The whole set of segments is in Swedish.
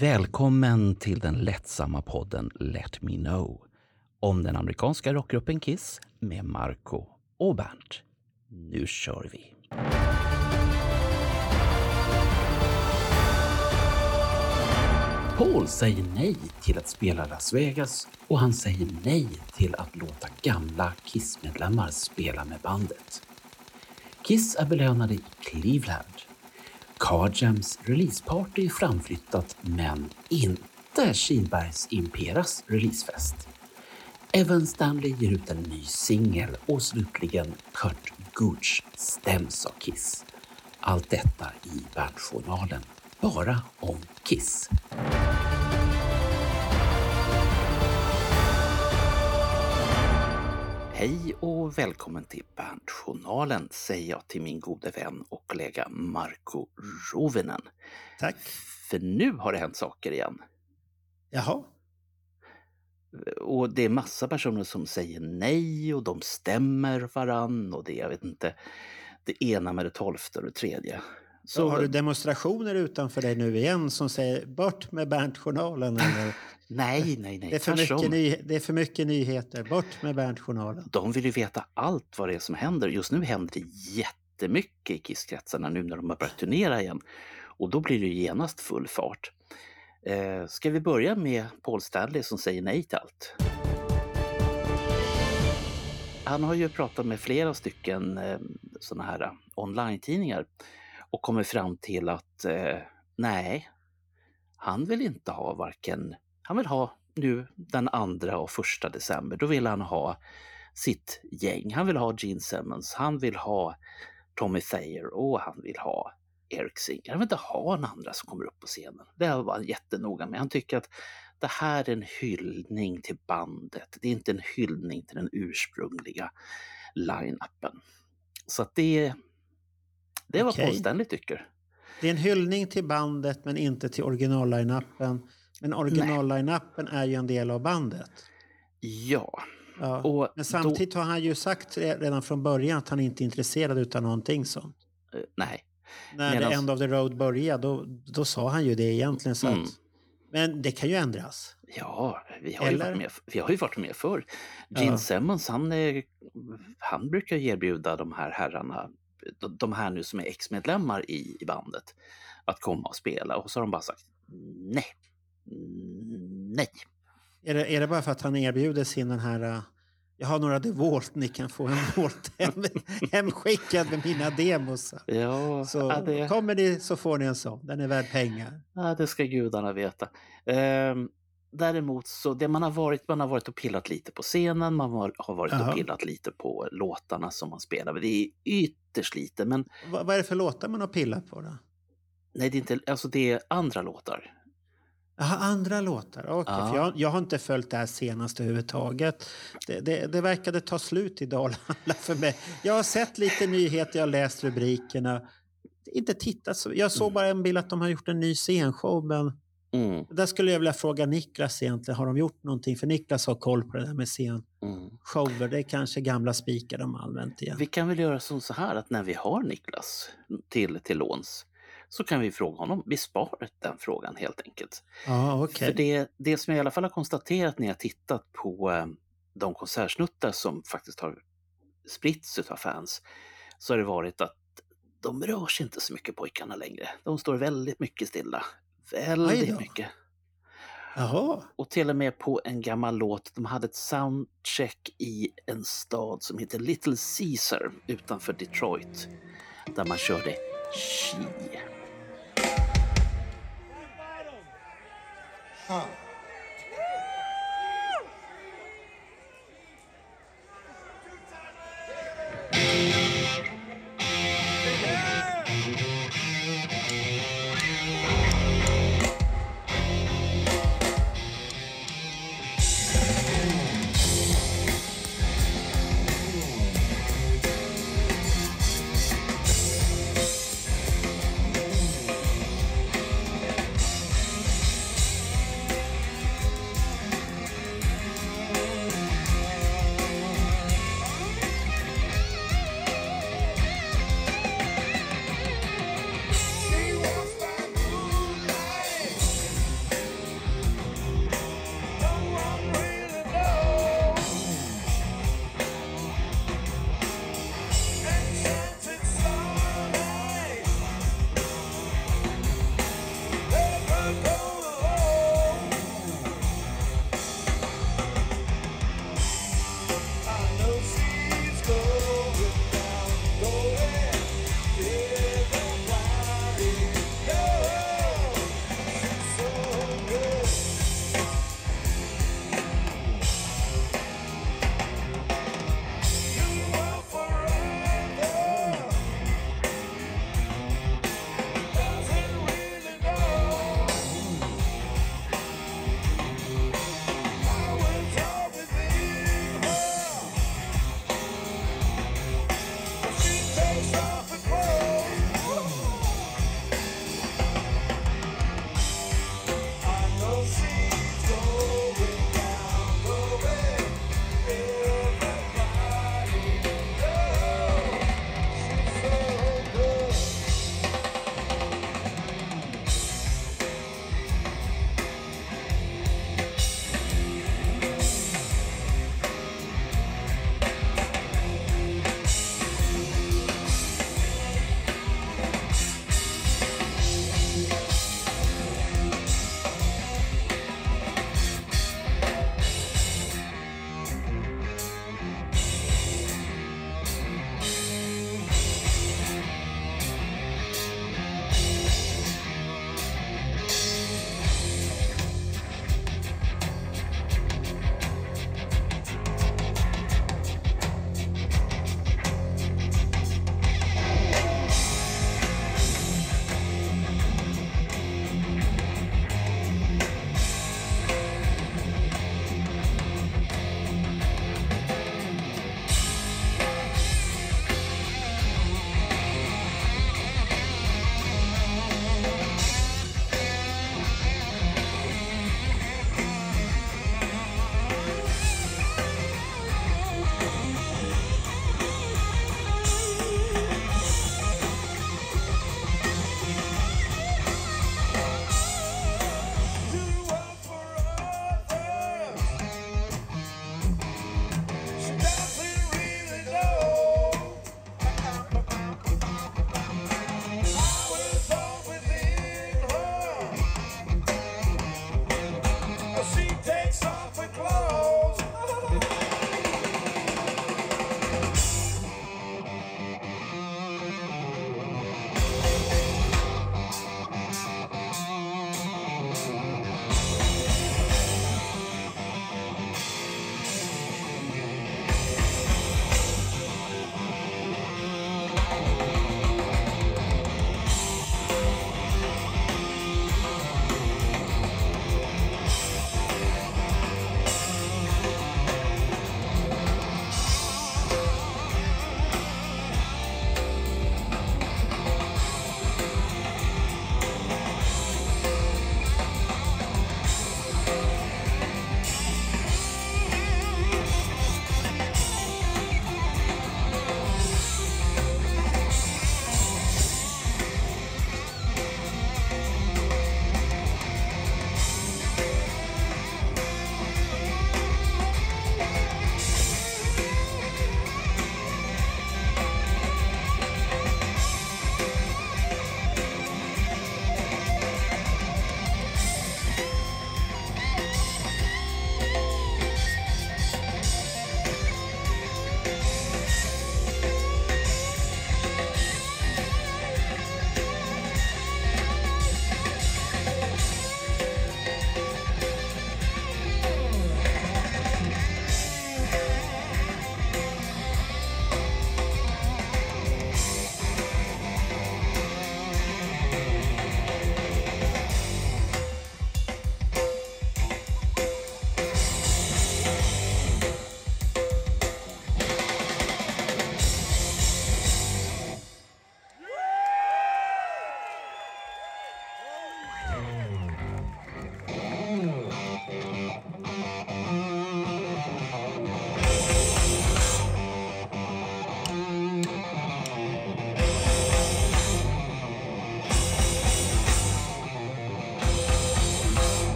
Välkommen till den lättsamma podden Let Me Know om den amerikanska rockgruppen Kiss med Marco och Bernt. Nu kör vi! Paul säger nej till att spela Las Vegas och han säger nej till att låta gamla Kiss-medlemmar spela med bandet. Kiss är belönade i Cleveland. Carjams releaseparty är framflyttat men inte Kinbergs Imperas releasefest. Evan Stanley ger ut en ny singel och slutligen Kurt Gooch stäms av Kiss. Allt detta i Bandjournalen, bara om Kiss. Hej och välkommen till Bandjournalen säger jag till min gode vän och kollega Marco Rovinen. Tack. För nu har det hänt saker igen. Jaha. Och det är massa personer som säger nej och de stämmer varann och det, jag vet inte, det ena med det tolfte och det tredje. Så har du demonstrationer utanför dig nu igen som säger bort med Bernt-journalen? Eller? nej, nej, nej. Det är, för mycket ny, det är för mycket nyheter. Bort med Bernt-journalen. De vill ju veta allt vad det är som händer. Just nu händer det jättemycket i Kisskretsarna nu när de har börjat turnera igen. Och då blir det genast full fart. Eh, ska vi börja med Paul Stanley som säger nej till allt? Han har ju pratat med flera stycken eh, sådana här eh, online-tidningar och kommer fram till att eh, nej, han vill inte ha varken, han vill ha nu den andra och första december, då vill han ha sitt gäng. Han vill ha Gene Simmons, han vill ha Tommy Thayer och han vill ha Eric Singer. Han vill inte ha en andra som kommer upp på scenen. Det var han jättenoga med. Han tycker att det här är en hyllning till bandet. Det är inte en hyllning till den ursprungliga line-upen. Så att det, det är vad Okej. Paul Stanley tycker. Det är en hyllning till bandet men inte till original-line-upen. Men original-line-upen är ju en del av bandet. Ja, Ja. och Men samtidigt har han ju sagt redan från början att han inte är intresserad utav någonting sånt. då, eh, nej. När The End of the Road började, då, då sa han ju det egentligen. Så Mm. att, men det kan ju ändras. Ja, vi har, ju Eller? varit med, vi har ju varit med förr. Gene Ja. Simmons, han, han brukar ju erbjuda de här herrarna, de- här nu som är ex-medlemmar i, i bandet, att komma och spela. Och så har de bara sagt nej. Nej. Är det, är det bara för att han erbjuder sin den här... uh, Jag har några DeWalt, ni kan få en Volt hem, hemskickad med mina demos. Ja, Så ja, det, kommer ni så får ni en sån. Den är värd pengar. ja, det ska gudarna veta. Ehm, däremot så, det man har varit, man har varit och pillat lite på scenen, man har, har varit Jaha. och pillat lite på låtarna som man spelar. Det är ytterst lite, men Va, vad är det för låtar man har pillat på då? nej, det är inte, alltså det är andra låtar. Jaha, andra låtar. Okej, Ja. jag, jag har inte följt det här senaste överhuvudtaget. Det, det, det verkade ta slut i Dalhalla för mig. Jag har sett lite nyheter, jag har läst rubrikerna. Inte tittat så. Jag såg bara en bild att de har gjort en ny scenshow, men Mm, där skulle jag vilja fråga Niklas egentligen. Har de gjort någonting? För Niklas har koll på det där med scenshower. mm. Det är kanske gamla spikar de har använt igen. Vi kan väl göra som så här att när vi har Niklas till, till låns så kan vi fråga honom. Vi sparar den frågan helt enkelt. Ja, okej. För det, det som jag i alla fall har konstaterat när jag tittat på eh, de konsertsnuttar som faktiskt har spritts av fans så har det varit att de rör sig inte så mycket pojkarna längre. De står väldigt mycket stilla väldigt mycket. Jaha. Och till och med på en gammal låt. De hade ett soundcheck i en stad som heter Little Caesar utanför Detroit. Där man körde She. Huh. Woo!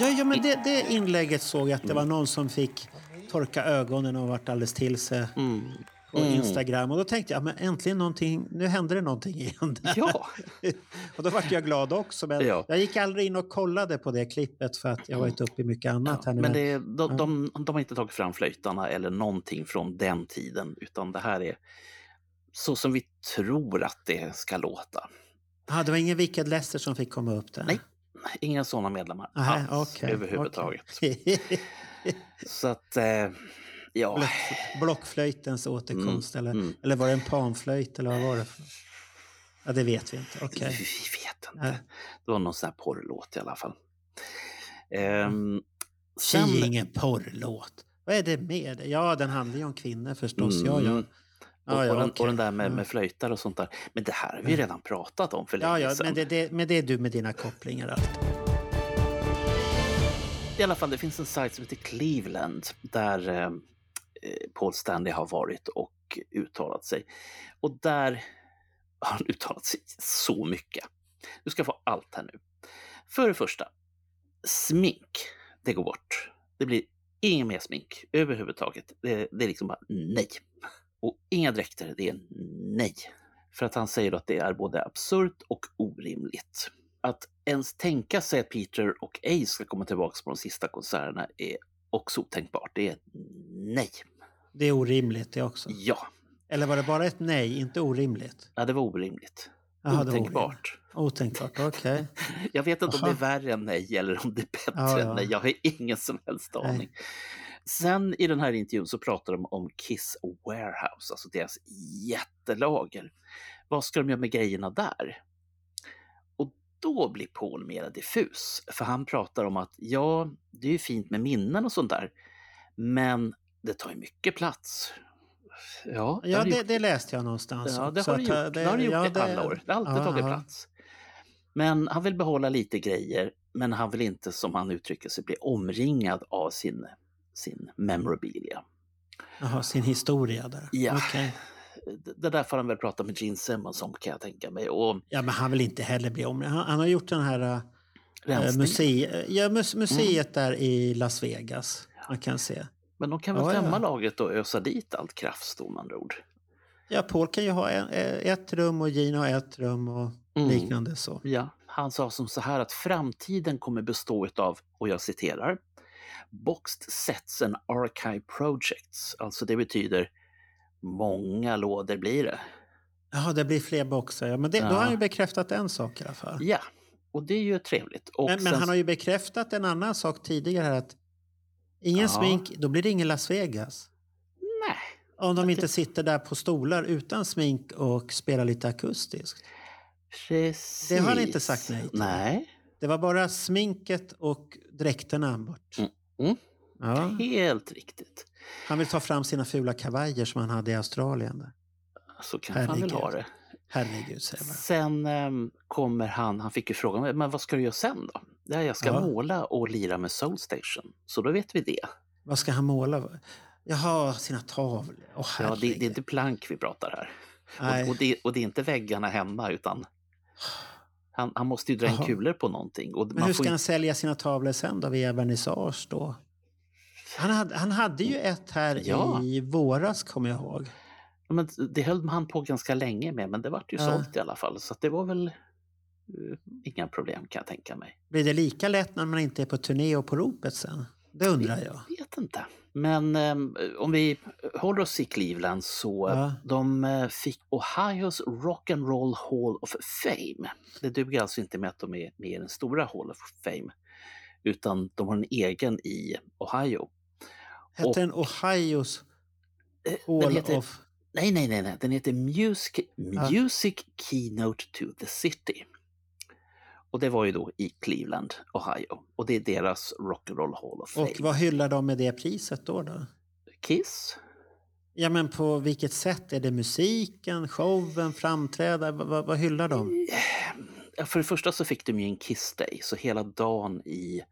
Ja, ja men det, det inlägget såg jag att det var någon som fick torka ögonen och varit alldeles till sig Mm. på Mm. Instagram. Och då tänkte jag, men äntligen någonting, nu hände det någonting igen. där. Ja, och då vart jag glad också. Men Ja. jag gick aldrig in och kollade på det klippet för att jag varit uppe i mycket annat. här nu. men det, de, Ja. de, de har inte tagit fram flöjtarna eller någonting från den tiden, utan det här är så som vi tror att det ska låta. ah, det var ingen Wicked Lester som fick komma upp där? Nej, Inga sådana medlemmar Nej, alls okej, överhuvudtaget. okej. Så att, eh, ja. Block- Blockflöjtens återkomst, eller, mm. eller var det en panflöjt? Eller vad var det? Ja, det vet vi inte. Okej. Vi vet inte. Nej. Det var någon sån här porrlåt i alla fall. Ehm, Tji, sen, ingen porrlåt. Vad är det med? Ja, den handlar ju om kvinnor förstås. Ja, ja. Mm. Ja, och, ja, och, den, okej. och den där med, Ja. med flöjtar och sånt där. Men det här har vi ju redan pratat om för länge Ja, ja, sedan. men det, det, men det är du med dina kopplingar. Allt. I alla fall, det finns en sajt som heter Cleveland där eh, Paul Stanley har varit och uttalat sig. Och där har han uttalat sig så mycket. Du ska få allt här nu. För det första, smink, det går bort. Det blir inget mer smink överhuvudtaget. Det, det är liksom bara nej. Och inga dräkter, det är nej. För att han säger att det är både absurt och orimligt. Att ens tänka sig att Peter och Ace ska komma tillbaka på de sista konserterna är också otänkbart. Det är nej. Det är orimligt det också. Ja, Eller var det bara ett nej, inte orimligt? ja det var orimligt. Jaha, det var Otänkbart. Otänkbart, okej. Jag vet inte om det är värre än nej eller om det är bättre Ja, än ja. nej. Jag har ingen som helst Nej. Sen i den här intervjun så pratar de om Kiss Warehouse, alltså deras jättelager. Vad ska de göra med grejerna där? Och då blir Paul mer diffus, för han pratar om att ja, det är ju fint med minnen och sånt där, men det tar ju mycket plats. Ja, Ja, har det, det läste jag någonstans. Ja, det har det gjort. eh, Det, har det gjort ja, i det- alla år. Det har alltid Ja, tagit ja. plats. Men han vill behålla lite grejer, men han vill inte, som han uttrycker sig, bli omringad av sin, sin memorabilia. Jaha, sin historia där. Ja. Okej. Det- där får han väl prata med Gene Simmons om kan jag tänka mig. Och Ja, men han vill inte heller bli om. Han, han har gjort den här äh, rensning. muse, ja, mus, museet Mm. där i Las Vegas. Man kan se. Men de kan väl Ja, ja. laget och ösa dit allt kraft, med andra ord. Ja, Paul kan ju ha en, eh, ett rum och Gino har ett rum och Mm. liknande så. Ja, han sa som så här att framtiden kommer bestå av, och jag citerar, Boxed Sets and Archive Projects. Alltså det betyder många lådor blir det. Ja, det blir fler boxar. Ja, men det, Då har Ja. han ju bekräftat en sak i alla fall. Ja, och det är ju trevligt. Och Men, men sen- han har ju bekräftat en annan sak tidigare att ingen Ja. smink, då blir det ingen Las Vegas. Nej, Om de det- inte sitter där på stolar utan smink och spelar lite akustiskt. precis. Det har han inte sagt nej till. Nej, Det var bara sminket och dräkterna bort. Mm. Mm. Ja, helt riktigt. han vill ta fram sina fula kavajer som han hade i Australien. Där. Så kanske han vill Herregud. ha det. Herregud, säger bara. Sen ehm, kommer han, han fick ju frågan, men vad ska du göra sen då? Ja, jag ska Ja. måla och lira med Soulstation. Så då vet vi det. Vad ska han måla? Jaha, sina tavlor. Åh, Ja, det, det är herregud. inte plank vi pratar här. Och, och, det, och det är inte väggarna hemma utan han, han måste ju dra in kulor på någonting. Och Men hur ska han inte, sälja sina tavlor sen då, via vernissage då? Han hade, han hade ju ett här Ja. i våras, kommer jag ihåg. Ja, men det höll han på ganska länge med, men det vart ju Ja. sålt i alla fall. Så det var väl eh, inga problem kan jag tänka mig. Blir det lika lätt när man inte är på turné och på ropet sen? Det undrar jag. vet inte. Men ehm, om vi håller oss i Cleveland så Ja. de eh, fick Ohios Rock and Roll Hall of Fame. Det duger alltså inte med att de är med i den stora Hall of Fame, utan de har en egen i Ohio. Hette den Ohios Eh, Hall Den heter, of... nej, nej, nej, nej, den heter Music, Music Keynote to the City. Och det var ju då i Cleveland, Ohio. Och det är deras Rock and Roll Hall of Fame. Och vad hyllar de med det priset då? då? Kiss? Ja, men på vilket sätt? Är det musiken, showen, framträdande? Vad, vad, hyllar de? För det första så fick de ju en Kiss Day, så hela dagen i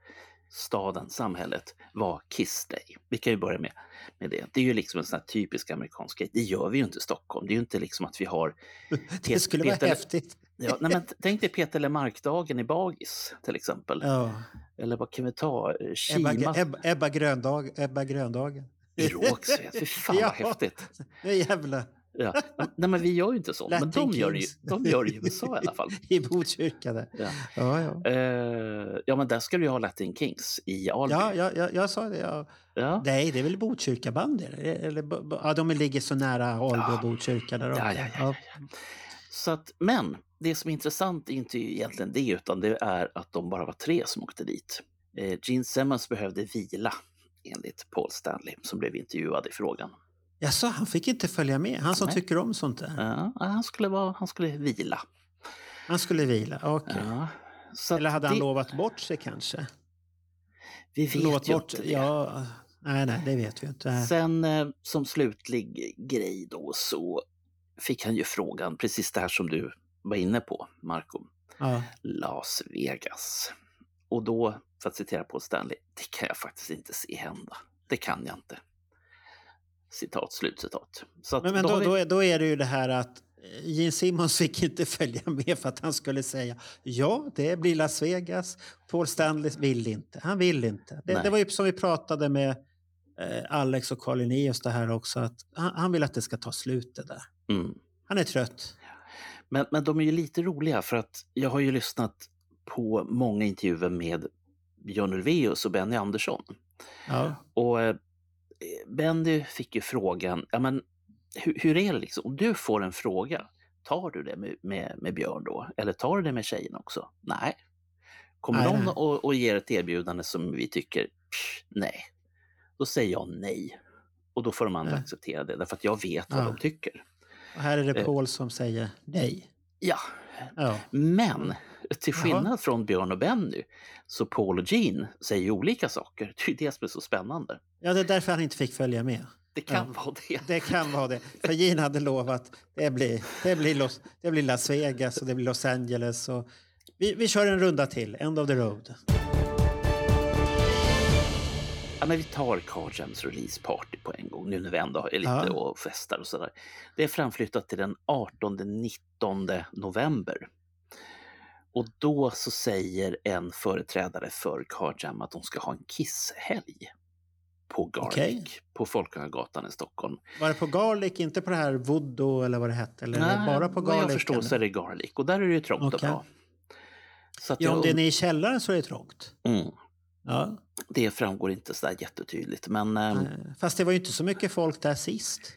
staden, samhället, var Kiss Day. Vi kan ju börja med, med det. Det är ju liksom en sån här typisk amerikansk grej. Det gör vi ju inte i Stockholm. Det är ju inte liksom att vi har... Det skulle vara häftigt. Ja, nej men tänk dig Peter Lemark-dagen i Bagis till exempel. Ja. Eller vad kan vi ta? Eh, Ebba, Kima? Ebba, Ebba, Gröndag, Ebba Gröndagen. Rågsved, fy fan Ja. vad häftigt. Det är jävla... Ja. Nej men vi gör ju inte så. Men de gör, ju, de gör det i USA i alla fall. I Botkyrka där. Ja. Ja, ja. Eh, ja men där ska du ju ha Latin Kings i Alby. Ja, ja, ja, jag sa det. Ja. ja. Nej, det är väl Botkyrka bandy? Eller, ja, de ligger så nära Alby och Botkyrka. Där ja, ja, ja, Så att, men det som är intressant är inte egentligen det utan det är att de bara var tre som åkte dit. Eh, Gene Simmons behövde vila enligt Paul Stanley som blev intervjuad i frågan. Jaså, han fick inte följa med? Han som Nej. tycker om sånt där? Ja, han, skulle vara, han skulle vila. Han skulle vila? Okej. Ja. Så att Eller hade han det, lovat bort sig kanske? Vi vet lovat ju bort, inte det. ja, nej, nej, det vet vi inte. Sen eh, som slutlig grej då så fick han ju frågan, precis det här som du var inne på, Marco. Ja. Las Vegas. Och då, för att citera Paul Stanley, det kan jag faktiskt inte se hända. Det kan jag inte. Citat, slutcitat. Så Men, men då då, är, då är det ju det här att eh, Gene Simmons fick inte följa med för att han skulle säga ja, det blir Las Vegas. Paul Stanley vill inte. Han vill inte. Det, det var ju som vi pratade med eh, Alex och Carl Linnaeus det här också. Att han, han vill att det ska ta slut det där. Mm. Han är trött. men, men de är ju lite roliga för att jag har ju lyssnat på många intervjuer med Björn Ulvaeus och Benny Andersson. Ja. Och eh, Benny fick ju frågan, ja men hur, hur är det liksom, om du får en fråga, tar du det med, med, med Björn då? Eller tar du det med tjejen också? Nej. Kommer Nej, någon och, och ger ett erbjudande som vi tycker, pff, nej, då säger jag nej. Och då får de andra Nej. acceptera det, därför att jag vet vad Ja. de tycker. Och här är det Eh. Paul som säger nej. Ja, Ja. men till Jaha. skillnad från Björn och Benny, så Paul och Jean säger olika saker. Det är det som är så spännande. ja, det är därför han inte fick följa med. Det kan vara det. Det kan vara det. För Gene hade lovat det blir, det blir, Los, det blir Las Vegas och det blir Los Angeles. Och vi, vi kör en runda till, End of the Road. Ja, men vi tar Car Jams release party på en gång nu när vi ändå är lite Ja. och festar och sådär. Det är framflyttat till den 18-19 november. Och då så säger en företrädare för Car Jam att de ska ha en kisshelg på Garlic Okej. på Folkungagatan i Stockholm. Var det på Garlic, inte på det här Voodoo eller vad det hette? Eller det bara på Garlic? jag förstår så är eller? det Garlic och där är det ju trångt Okej. och bra. Ja, om jag, det är nere i källaren så är det trångt. mm, Ja. det framgår inte så där jättetydligt men ehm, Eh, Fast det var ju inte så mycket folk där sist.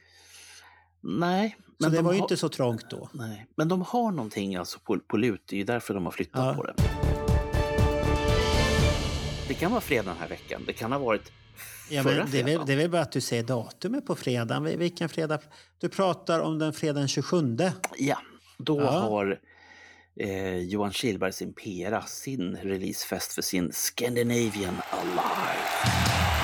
nej. Så Men det de var ju inte så trångt då. Nej, men de har någonting alltså på, på lut. Det är ju därför de har flyttat Ja. på det. Det kan vara fredag den här veckan. Det kan ha varit Ja, förra det, fredagen. det är väl bara att du säger datumet på fredagen. Vil- Vilken fredag? Du pratar om den fredagen 27. Ja, då Ja. har eh, Johan Kihlbergs Impera sin releasefest för sin Scandinavian Alive.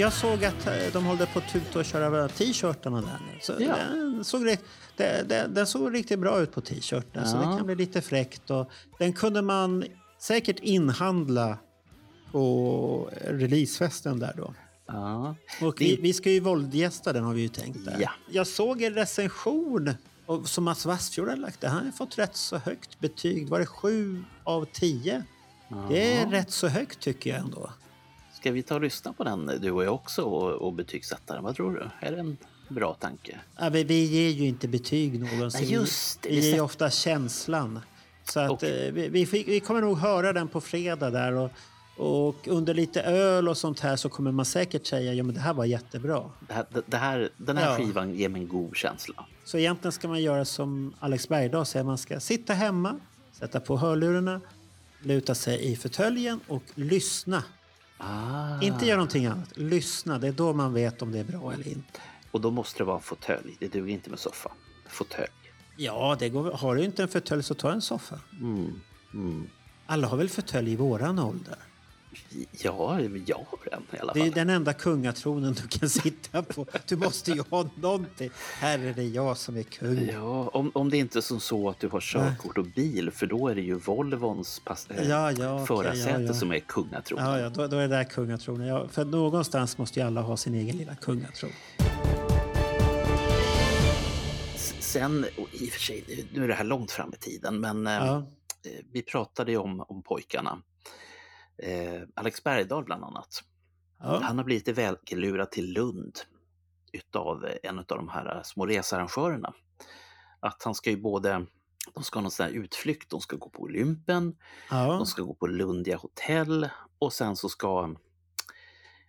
Jag, såg att eh, de håller på att tuta och köra t-shirtarna där nu. Så Ja. den, såg, det, den såg riktigt bra ut på t-shirten. Så det Ja. kan bli lite fräckt. Och den kunde man säkert inhandla på releasefesten där då. Ja. Och vi, vi ska ju våldgästa den har vi ju tänkt där. Ja. Jag såg en recension och- som Mats Wassfjord hade lagt. Han har fått rätt så högt betyg. Var det sju av tio? Det är Ja. rätt så högt tycker jag ändå. Ska vi ta och lyssna på den du och jag också och, och betygsätta den? Vad tror du? Är det en bra tanke? Ja, vi, vi ger ju inte betyg någonsin. Nej, just det. Vi ger ju ofta känslan. Så att, Okej. eh, vi, vi, vi kommer nog höra den på fredag där. Och, och under lite öl och sånt här så kommer man säkert säga ja men det här var jättebra. Det här, det här, den här Ja. skivan ger mig en god känsla. Så egentligen ska man göra som Alex Bergdahl säger. Man ska sitta hemma, sätta på hörlurarna, luta sig i fåtöljen och lyssna. Ah. Inte göra någonting annat. Lyssna. Det är då man vet om det är bra eller inte. Och då måste det vara en fåtölj. Det duger inte med soffa. Fåtölj. Ja, det går, har du inte en fåtölj så ta en soffa. Mm. Mm. Alla har väl fåtölj i våran ålder? Ja, jag har en i alla Det är fall. den enda kungatronen du kan sitta på. Du måste ju ha någonting. Här är det jag som är kung. Ja, om, om det inte är som så att du har körkort och bil, för då är det ju Volvons pass, eh, Ja, ja, förarsäte ja, ja. som är kungatronen. Ja, ja då, då är det där kungatronen. Ja, för någonstans måste ju alla ha sin egen lilla kungatron. Sen, i och för sig, nu- är det här långt fram i tiden, men eh, eh, vi pratade ju om, om pojkarna. Eh, Alex Bergdahl bland annat. ja. Han har blivit välgelurad till Lund utav en av de här små researrangörerna. Att han ska ju både, de ska ha någon sån här utflykt, de ska gå på Olympen, ja. de ska gå på Lundia hotell och sen så ska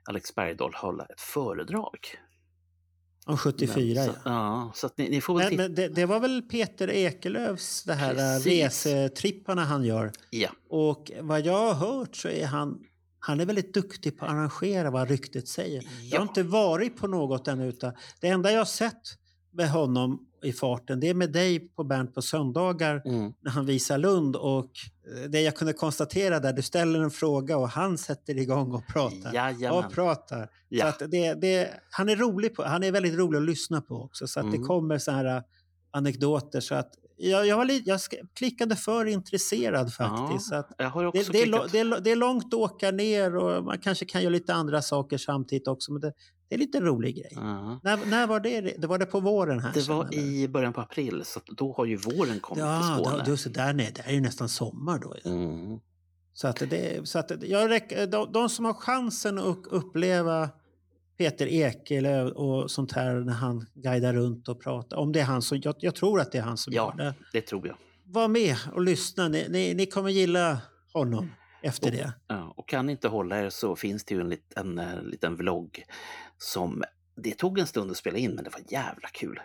Alex Bergdahl hålla ett föredrag. Om 74 så, ja. ja. Så ni, ni får Men, men det, det var väl Peter Ekelöfs det här Precis. resetripparna han gör. Ja, Och vad jag har hört så är han, han är väldigt duktig på att arrangera vad ryktet säger. Jag har Ja. inte varit på något ännu. Utan det enda jag har sett med honom i farten det är med dig på Bernt på söndagar mm. när han visar Lund. Och eh, det jag kunde konstatera där, du ställer en fråga och han sätter igång och pratar. Jajamän. Och pratar. Så Ja. att det, det, han, är rolig på, han är väldigt rolig att lyssna på också. Så att det Mm. kommer så här äh, anekdoter. Så att jag, jag, var lite, jag klickade för intresserad faktiskt. Så att Jag har det, också det, är, lo- klickat- det, är, det är långt att åka ner och man kanske kan göra lite andra saker samtidigt också. Men det, det är lite rolig grej. Ja. När, när var det? Det var det på våren här? Det var eller? i början på april, så då har ju våren kommit Ja, till Skåne. då, så där nere, det är ju nästan sommar då. Mm. Så att det, så att jag de, de som har chansen att uppleva Peter Ekelöf och sånt här när han guidar runt och pratar. Om det är han som, jag, jag tror att det är han som Ja. gör det. Det tror jag. Var med och lyssna. Ni, ni, ni kommer gilla honom efter det. Ja, och kan ni inte hålla er så finns det ju en liten, en liten vlogg som det tog en stund att spela in men det var jävla kul.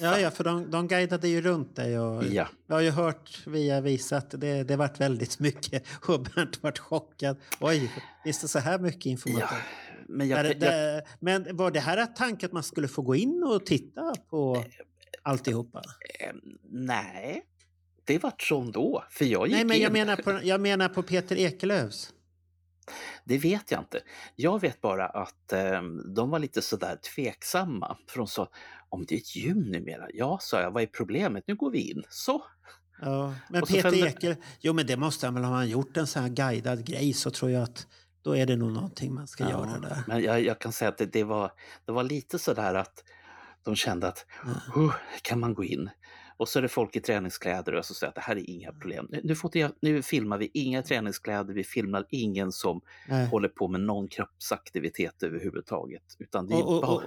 Ja, ja, för de, de guidade ju runt dig. Och, Ja. Jag har ju hört via visat det, det vart väldigt mycket och Bernt vart chockad. Oj, visst är så här mycket information? ja. Men jag, Är det, jag, det, men var det här tanken att man skulle få gå in och titta på alltihopa? eh, nej, det vart så ändå. För jag gick Nej, men jag in. menar, på, jag menar på Peter Ekelöfs. Det vet jag inte. Jag vet bara att eh, de var lite sådär tveksamma. För de sa, om det är ett gym numera? Ja, sa jag, vad är problemet? Nu går vi in. Så. Ja, men Peter följde- Ekel, jo men det måste han väl, har han gjort en sån här guidad grej så tror jag att då är det nog någonting man ska göra där. Men jag, jag kan säga att det, det, var, det var lite sådär att de kände att "Huh, kan man gå in? Och så är det folk i träningskläder och så säger att det här är inga problem. Nu, får inte, nu filmar vi inga träningskläder, vi filmar ingen som Nej. håller på med någon kroppsaktivitet överhuvudtaget. Utan det Och, bara... och,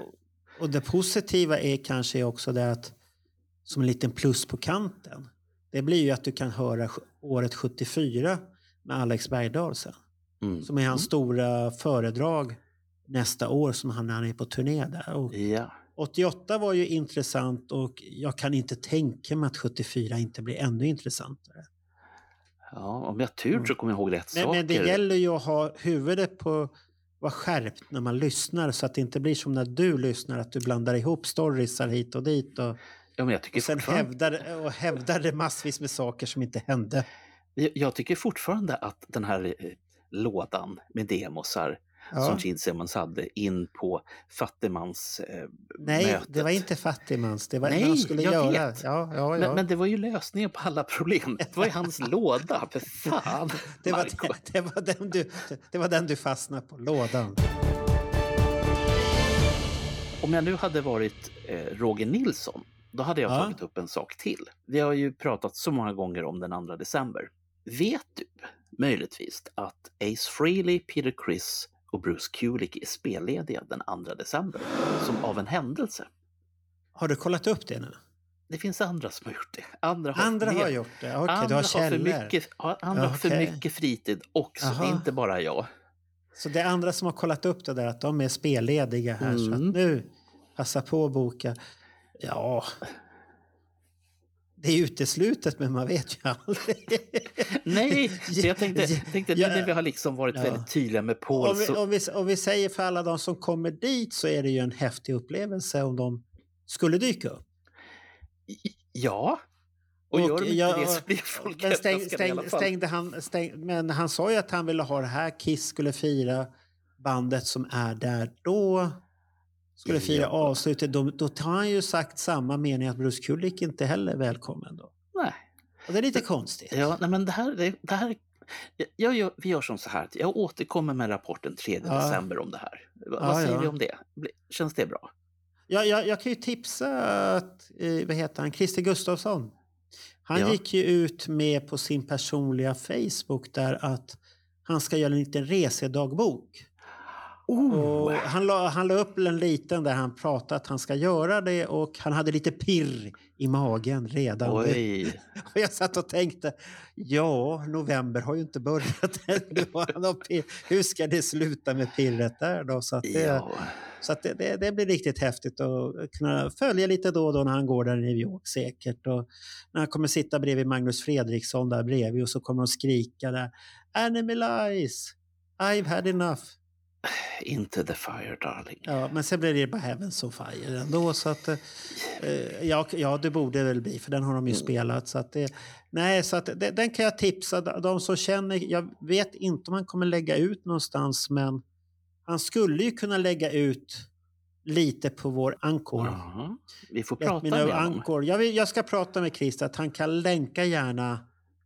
och det positiva är kanske också det att som en liten plus på kanten. Det blir ju att du kan höra året 74 med Alex Bergdahl sen. Mm. Som är hans stora föredrag nästa år som han, han är på turné där. Och Ja. 88 var ju intressant och jag kan inte tänka mig att 74 inte blir ännu intressantare. ja, om jag har tur så kommer jag ihåg rätt Men, saker. men det gäller ju att ha huvudet på vara skärpt när man lyssnar så att det inte blir som när du lyssnar att du blandar ihop storiesar hit och dit och, ja, men jag, tycker och sen hävdar, och hävdar det massvis med saker som inte hände. jag, jag tycker fortfarande att den här eh, lådan med demosar Ja. som Simmons hade in på fattigmans eh, Nej, mötet. det var inte fattigmans. Det var Nej, när de skulle jag göra. vet. Ja, ja. Men, men det var ju lösningen på alla problem. Det var ju hans låda, för fan. det, var, Marco. det, var den du, det var den du fastnade på, lådan. Om jag nu hade varit eh, Roger Nilsson, då hade jag Ja. tagit upp en sak till. Vi har ju pratat så många gånger om den 2 december. Vet du möjligtvis att Ace Frehley, Peter Criss och Bruce Kulick är spellediga den 2 december? Som av en händelse. Har du kollat upp det nu? Det finns andra som har gjort det. Andra har, Andra har gjort det? Okej, andra du har har för källor. mycket, ja, andra har för mycket fritid också, det är inte bara jag. Så det är andra som har kollat upp det där, att de är spellediga här. Så Mm. att nu, passa på att boka. Ja... Det är uteslutet, men man vet ju aldrig. Nej, så jag tänkte, tänkte Ja. när vi har liksom varit Ja. väldigt tydliga med Paul Om vi, så... om, vi, om vi säger för alla de som kommer dit så är det ju en häftig upplevelse om de skulle dyka upp. Ja. Och, Och gör de inte jag- det så blir folk Men stäng, överraskade i alla stäng, fall. stängde han, stäng, men han sa ju att han ville ha det här. Kiss skulle fira bandet som är där då. Skulle fira Ja. avslutet. Då, då tar han ju sagt samma mening att Bruce Kulick inte heller är välkommen då. Nej. Och det är lite konstigt. Ja, nej, men det här... Det, det här jag gör, vi gör som så här, jag återkommer med rapporten 3 Ja. december om det här. Va- Ja, Vad säger ja. vi om det? Känns det bra? Jag, jag, jag kan ju tipsa att, eh, vad heter han, Christer Gustafsson. Han Ja. gick ju ut med på sin personliga Facebook där att han ska göra en liten resedagbok. Oh. Och han, la, han la upp en liten där han pratade att han ska göra det och han hade lite pirr i magen redan. Oj. Och jag satt och tänkte, ja, november har ju inte börjat ännu. Hur ska det sluta med pirret där då? Så att det, Ja. så att det, det, det blir riktigt häftigt att kunna följa lite då och då när han går där i New York säkert. Och när han kommer sitta bredvid Magnus Fredriksson där bredvid och så kommer de skrika där. Animalize! I've had enough. Inte the fire darling. Ja, men sen blir det bara Heavens on Fire ändå. Så att, eh, ja, ja, det borde väl bli, för den har de ju spelat. Så att det, nej, så att det, den kan jag tipsa de- som känner. Jag vet inte om han kommer lägga ut någonstans, men han skulle ju kunna lägga ut lite på vår Ankor. Ja. Vi får prata me med honom. Jag, vill, jag ska prata med Christer att han kan länka gärna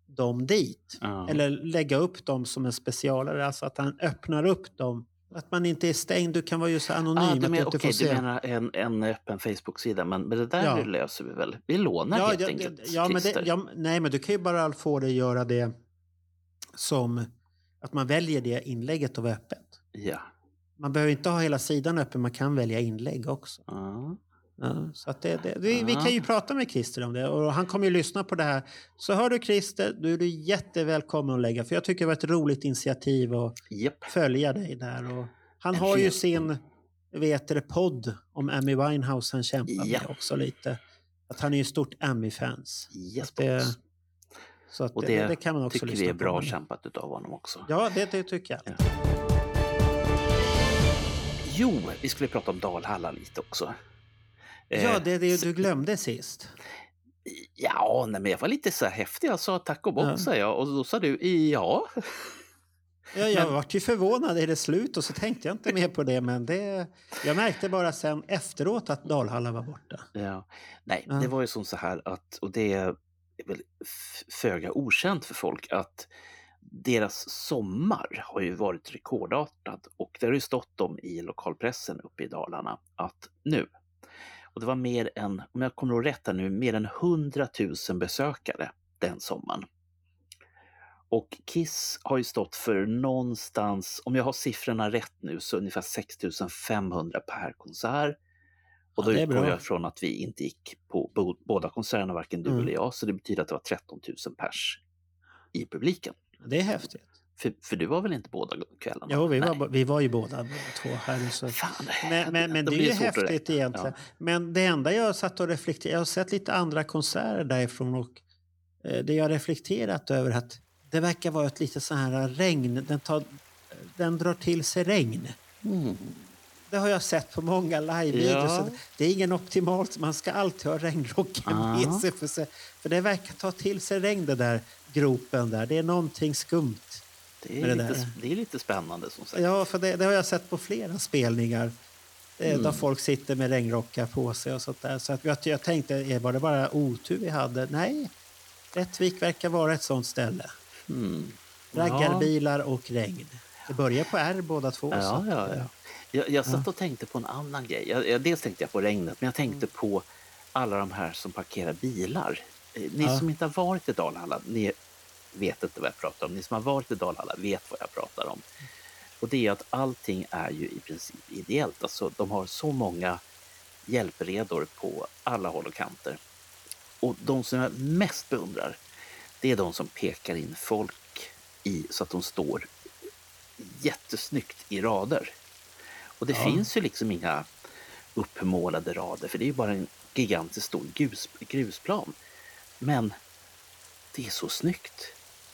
dem dit. Ja. Eller lägga upp dem som en specialare, alltså att han öppnar upp dem. Att man inte är stängd, du kan vara ju så anonym Ah, att du, men, inte okej, får du se. menar en, en öppen Facebook-sida, men, men det där Ja. löser vi väl? Vi lånar helt ja, enkelt, ja, men det, ja, Nej, men du kan ju bara få dig göra det som att man väljer det inlägget att vara öppet. Ja. Man behöver inte ha hela sidan öppen, man kan välja inlägg också. Ja. Ja, så det, det, vi, vi kan ju prata med Christer om det och han kommer ju lyssna på det här. Så hör du Christer, då är du jättevälkommen att lägga för jag tycker det var ett roligt initiativ att Japp. följa dig där. Och han En har ju sin vet du, podd om Amy Winehouse han kämpar Ja. med också lite. Att han är ju stort Amy-fans. Yes, det-. Så att Och det, det, det kan man också tycker vi är på. bra kämpat utav honom också. Ja, det, det tycker jag. Ja. Jo, vi skulle prata om Dalhalla lite också. Ja, Eh, det, det du glömde sist. Ja, nej, men jag var lite så här häftig. Jag sa tack och bock, Ja. sa jag. Och då sa du ja. Ja, jag Men- vart ju förvånad. Är det slut? Och så tänkte jag inte mer på det. Men det, jag märkte bara sen efteråt att Dalhalla var borta. ja. Nej, Ja. det var ju som så här att, och det är väl föga okänt för folk, att deras sommar har ju varit rekordartad och det har ju stått om i lokalpressen uppe i Dalarna att nu, och det var mer än, om jag kommer ihåg rätt nu, mer än 100 000 besökare den sommaren. Och Kiss har ju stått för någonstans, om jag har siffrorna rätt nu, så ungefär 6 500 per konsert. Och Ja, då är utgår jag från att vi inte gick på bo- båda konserterna, varken du Mm. eller jag, så det betyder att det var 13 000 pers i publiken. Det är häftigt. För, för du var väl inte båda kvällarna? Jo, vi Nej. var, vi var ju båda, två här. Så. Fan, Men, men, men då det är ju häftigt egentligen. Men det enda jag satt och reflekterade, jag har sett lite andra konserter därifrån och eh, det jag reflekterat över att det verkar vara ett lite så här regn, den, tar, den drar till sig regn. Ja. Mm. Det har jag sett på många live-videos. Ja. Det är ingen optimalt, man ska alltid ha regnrocken Ja. med sig. För, sig. för det verkar ta till sig regn det där gropen där. Det är någonting skumt Det är, det lite, där. det är lite spännande som sagt. Ja, för det, det har jag sett på flera spelningar. eh, Mm. Där folk sitter med regnrockar på sig och sånt där. Så att jag, jag tänkte, eh, var det bara otur vi hade? Nej, Rättvik verkar vara ett sånt ställe. Mm. Raggarbilar och regn. Det börjar på R båda två. så Ja, att, ja, ja. Jag, jag satt och tänkte på en annan grej. Jag, jag, dels tänkte jag på regnet, men jag tänkte Mm. på alla de här som parkerar bilar. Eh, Ni som inte har varit i Dalhalla, ni vet inte vad jag pratar om. Ni som har varit i Dalhalla vet vad jag pratar om. Och det är att allting är ju i princip ideellt. Alltså, de har så många hjälpredor på alla håll och kanter. Och de som jag mest beundrar, det är de som pekar in folk i så att de står jättesnyggt i rader. Och det Ja. finns ju liksom inga uppmålade rader för det är ju bara en gigantisk stor grus, grusplan. Men det är så snyggt.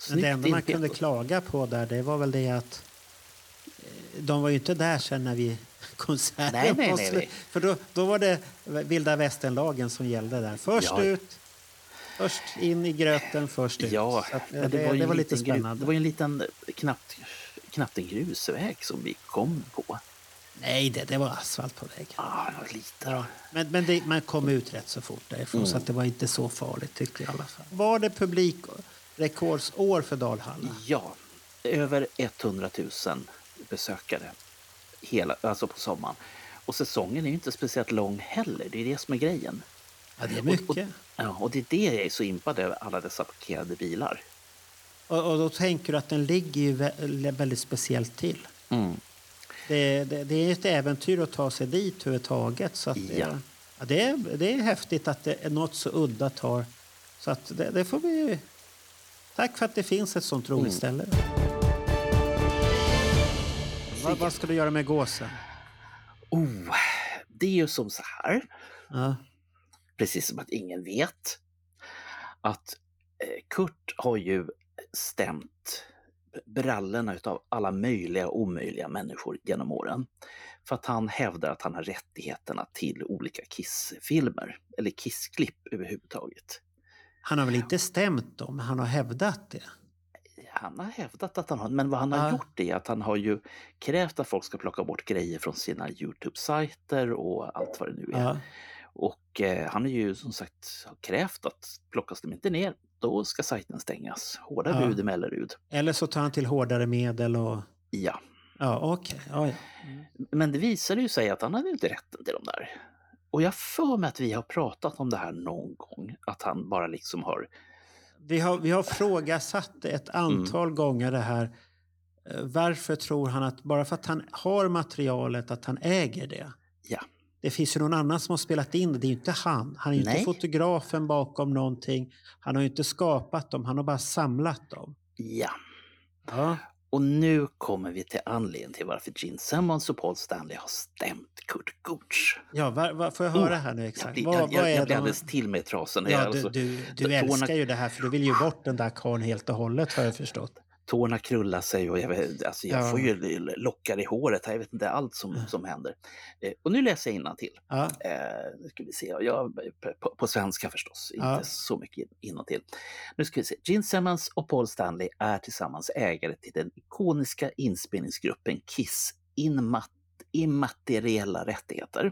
Men det enda man kunde klaga på där, det var väl det att eh, de var ju inte där sen när vi konserten Nej, nej, nej, nej. För då, då var det vilda västernlagen som gällde där. Först Ja. ut, först in i gröten, först ut. Ja, att, eh, det, det, det, var, ju var lite spännande. Det var en liten, knappt, knappt en grusväg som vi kom på. Nej, det, det var asfalt på vägen. Ah, det lite. Men, men det, man kom ut rätt så fort därifrån Mm. så att det var inte så farligt tyckte jag i alla fall. Var det publikrekordsår för Dalhalla? Ja, över 100 000 besökare hela, alltså på sommaren. Och säsongen är ju inte speciellt lång heller, det är det som är grejen. Ja, det är Och, mycket. ja, och det är det jag är så impad över, alla dessa parkerade bilar. Och, och då tänker du att den ligger ju vä- väldigt speciellt till. Mm. Det, det, det är ett äventyr att ta sig dit överhuvudtaget. Så att det, Ja. ja, det, är, det är häftigt att det är något så udda tar. Så att det, det får vi... Tack för att det finns ett sånt roligt ställe. Vad, vad ska du göra med gåsen? Oh, det är ju som så här, Ja. precis som att ingen vet, att eh, Kurt har ju stämt brallorna utav alla möjliga och omöjliga människor genom åren. För att han hävdar att han har rättigheterna till olika Kiss-filmer, eller Kiss-klipp överhuvudtaget. Han har väl inte stämt dem, han har hävdat det. Han har hävdat att han har, men vad han har Ja. gjort är att han har ju krävt att folk ska plocka bort grejer från sina Youtube-sajter och allt vad det nu är. Ja. Och eh, han har ju som sagt krävt att plockas de inte ner, då ska sajten stängas. Hårda Ja. bud i Mellerud. Eller så tar han till hårdare medel och... Ja. Ja, okej. Ja, ja. Men det visade ju sig att han hade inte rätten till de där. Och jag för mig att vi har pratat om det här någon gång, att han bara liksom har... Vi har, vi har frågasatt ett antal Mm. gånger det här. Eh, Varför tror han att bara för att han har materialet att han äger det? Ja. Det finns ju någon annan som har spelat in det. Det är ju inte han. Han är ju Nej. inte fotografen bakom någonting. Han har ju inte skapat dem. Han har bara samlat dem. Ja. Ja. Och nu kommer vi till anledningen till varför Gene Simmons och Paul Stanley har stämt Kurt Gooch. Ja, var, var, får jag höra Oh, här nu Jag exakt? jag, jag, är jag blir de- alldeles till mig i trasorna. Ja, Jag, du, alltså, du, du tårna- älskar ju det här för du vill ju bort den där karln helt och hållet har jag förstått. Tårna krullar sig och jag, vet, alltså jag Ja. får ju lockar i håret. Jag vet inte allt som, som händer. Eh, och nu läser jag till. Ja, Eh, nu ska vi se. Jag, på, på svenska förstås, Ja. inte så mycket till. Nu ska vi se. Gene Simmons och Paul Stanley är tillsammans ägare till den ikoniska inspelningsgruppen Kiss Inmat immateriella rättigheter.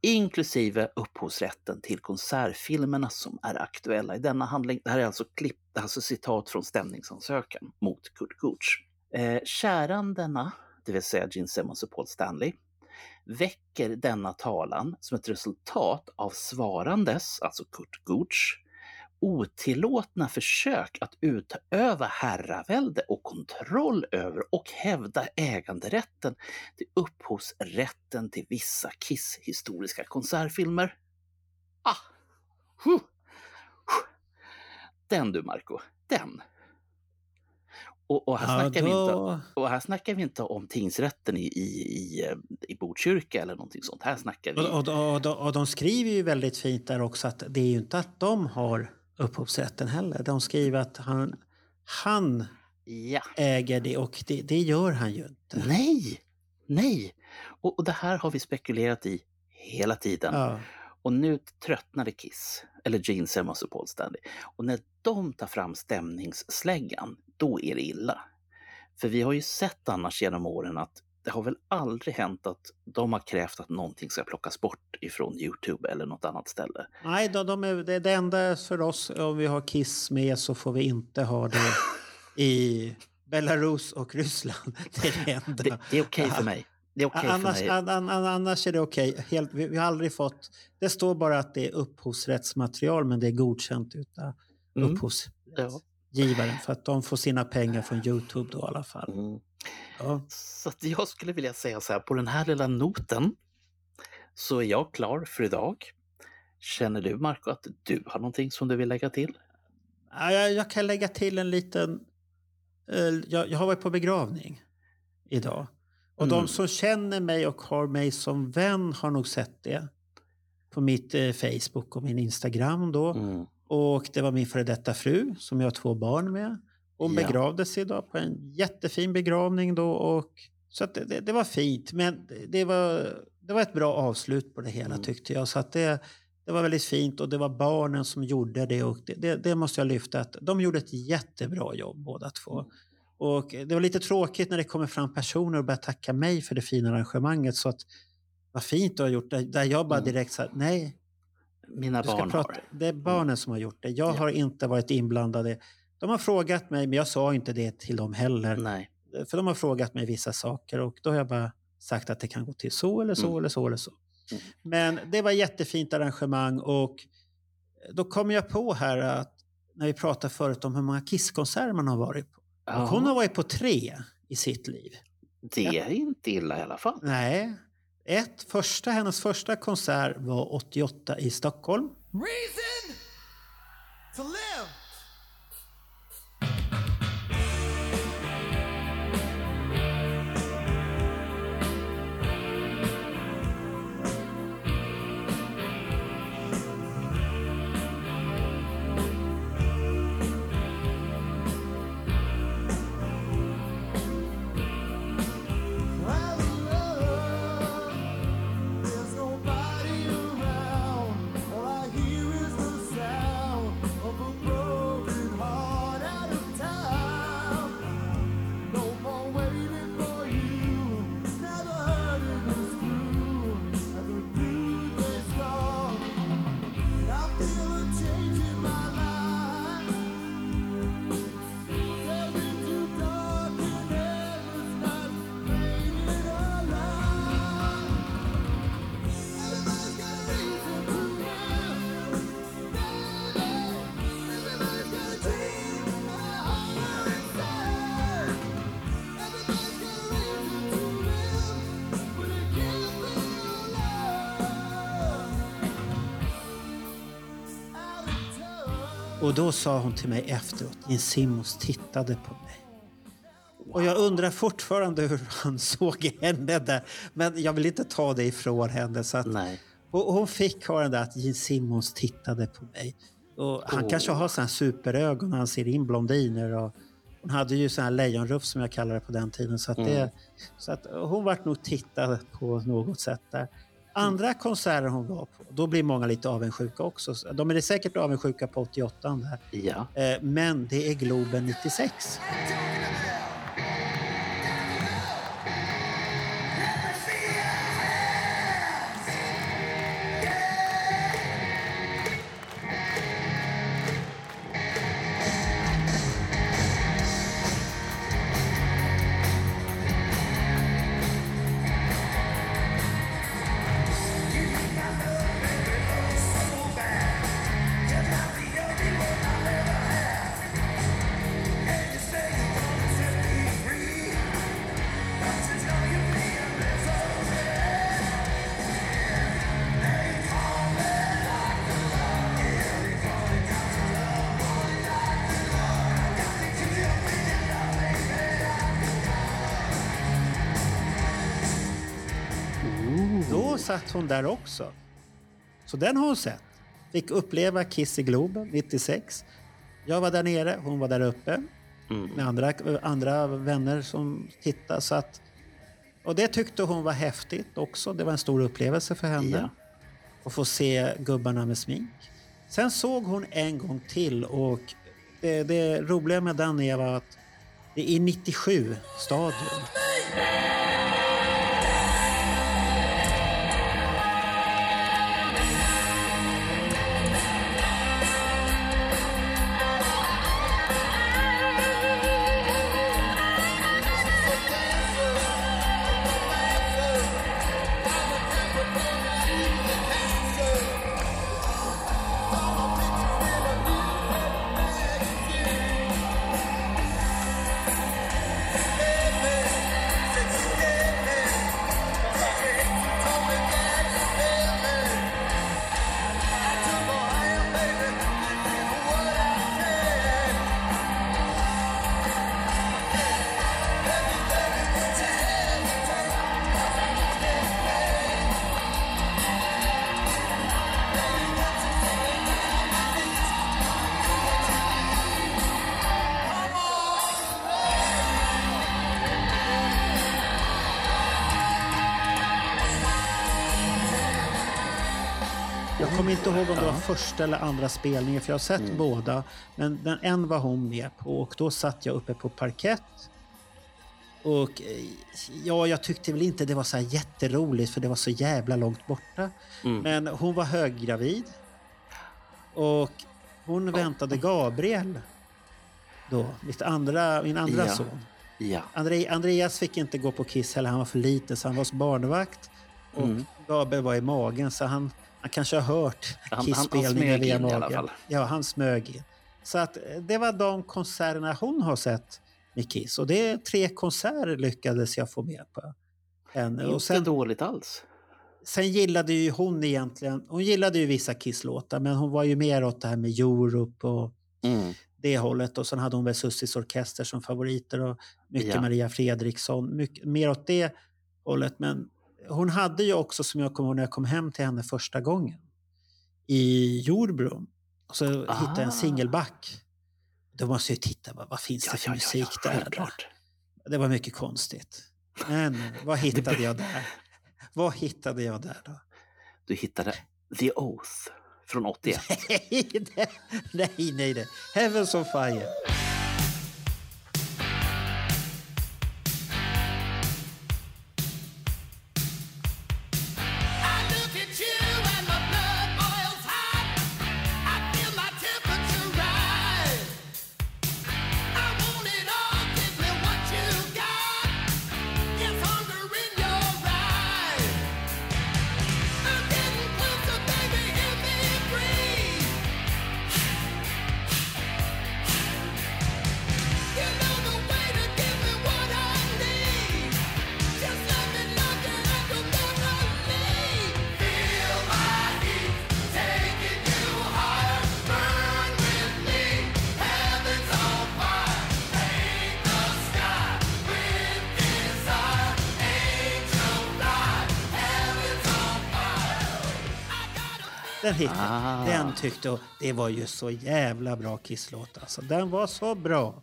Inklusive upphovsrätten till konsertfilmerna som är aktuella i denna handling. Det här är alltså, klipp, det är alltså citat från stämningsansökan mot Kurt Gooch. Eh, kärandena, det vill säga Gene Simmons och Paul Stanley, väcker denna talan som ett resultat av svarandes, alltså Kurt Gooch, otillåtna försök att utöva herravälde och kontroll över och hävda äganderätten till upphovsrätten till vissa Kiss-historiska konsertfilmer. Ah! Huh. Den du Marco, den. Och, och, här ja snackar vi inte, då... och här snackar vi inte om tingsrätten i, i, i, eh, i Botkyrka eller någonting sånt. Här snackar vi... Och, och, och, och, och de skriver ju väldigt fint där också att det är ju inte att de har upphovsrätten heller. De skriver att han, han Ja. äger det och det, det gör han ju inte. Nej! Nej! Och, och det här har vi spekulerat i hela tiden. Ja. Och nu tröttnade Kiss, eller Gene Simmons och Paul Stanley. Och när de tar fram stämningssläggan, då är det illa. För vi har ju sett annars genom åren att det har väl aldrig hänt att de har krävt att någonting ska plockas bort ifrån Youtube eller något annat ställe. Nej, de, de är, det, det enda för oss, om vi har Kiss med så får vi inte ha det i Belarus och Ryssland. Det är det enda. Det, det är okej för mig. Det är okej för annars, mig. an, an, annars är det okej. Helt- Vi, vi har aldrig fått... Det står bara att det är upphovsrättsmaterial men det är godkänt utav Mm. upphovsgivaren Ja. för att de får sina pengar från Youtube då i alla fall. Mm. Ja. Så att jag skulle vilja säga så här, på den här lilla noten så är jag klar för idag. Känner du Marco att du har någonting som du vill lägga till? Ja, Jag, jag kan lägga till en liten... eh, Jag, jag har varit på begravning idag. Och Mm. de som känner mig och har mig som vän har nog sett det. På mitt eh, Facebook och min Instagram då. Mm. Och det var min före detta fru som jag har två barn med. Hon Ja. begravdes idag på en jättefin begravning då. Och, så att det, det, det var fint. Men det, det, var, det var ett bra avslut på det hela Mm. tyckte jag. Så att det, det var väldigt fint och det var barnen som gjorde det. Och det, det, det måste jag lyfta. Att de gjorde ett jättebra jobb båda två. Och det var lite tråkigt när det kommer fram personer och börjar tacka mig för det fina arrangemanget. Så att, vad fint du har gjort. Där, där jag bara Mm. direkt sa nej, Mina barn prata. har. Det är barnen som har gjort det. Jag Ja. har inte varit inblandad. De har frågat mig, men jag sa inte det till dem heller. Nej. För de har frågat mig vissa saker och då har jag bara sagt att det kan gå till så eller så Mm. eller så eller så. Mm. Men det var jättefint arrangemang och då kom jag på här att när vi pratade förut om hur många Kisskonserter man har varit på. Och hon Ja, har varit på tre i sitt liv. det är inte illa i alla fall. Nej. Ett, första, hennes första konsert var 88 i Stockholm. Reason to live. Och då sa hon till mig efteråt, Jens Simmons tittade på mig. Och jag undrar fortfarande hur han såg henne där. Men jag vill inte ta det ifrån henne. Så att, Nej. och hon fick ha den där att Gene Simmons tittade på mig. Och han Åh. kanske har här superögon när han ser in blondiner. Och hon hade ju sån här lejonruff som jag kallade det på den tiden. Så att, det, Mm. så att hon vart nog tittad på något sätt där. Andra konserter hon var på, då blir många lite avundsjuka också. De är säkert avundsjuka på 88 där. Ja. Eh, Men det är Globen 96. Satt hon där också. Så den har hon sett. Fick uppleva Kiss i Globen 96. Jag var där nere, hon var där uppe Mm. med andra, andra vänner som tittade. Så att, och det tyckte hon var häftigt också. Det var en stor upplevelse för henne. Ja. Att få se gubbarna med smink. Sen såg hon en gång till och det, det roliga med den är att Det är 97 stadion. Första eller andra spelningen för jag har sett båda. Men den en var hon med på och då satt jag uppe på parkett. Och eh, ja, jag tyckte väl inte det var så här jätteroligt för det var så jävla långt borta. Mm. Men hon var höggravid. Och hon väntade Gabriel då, mitt andra, min andra Ja. son. Ja. Andre, Andreas fick inte gå på Kiss heller, han var för liten så han var hos barnvakt. Och Mm. Gabriel var i magen så han, han kanske har hört Han- Kiss-spelningen via in i alla magen. fall. Ja, han smög in. Så att eh, det var de konserterna hon har sett med Kiss. Och det är tre konserter lyckades jag få med på. En, och Inte sen, dåligt alls. sen gillade ju hon egentligen, hon gillade ju vissa Kiss-låtar men hon var ju mer åt det här med Europe och Mm. det hållet. Och sen hade hon väl Sussis orkester som favoriter och mycket Ja. Maria Fredriksson. Mycket, mer åt det hållet. Men hon hade ju också, som jag kommer ihåg när jag kom hem till henne första gången, i Jordbro. Och så hittade jag en Ah. singelback. Då måste jag ju titta, vad, vad finns Ja, det för ja, musik ja, där? självklart. Det var mycket konstigt. Men vad hittade jag där? Vad hittade jag där då? Du hittade The Oath från 81. Nej, nej, nej, nej. Heavens on fire. Den hittade Ah. Den tyckte hon, det var ju så jävla bra Kiss-låt alltså. Den var så bra.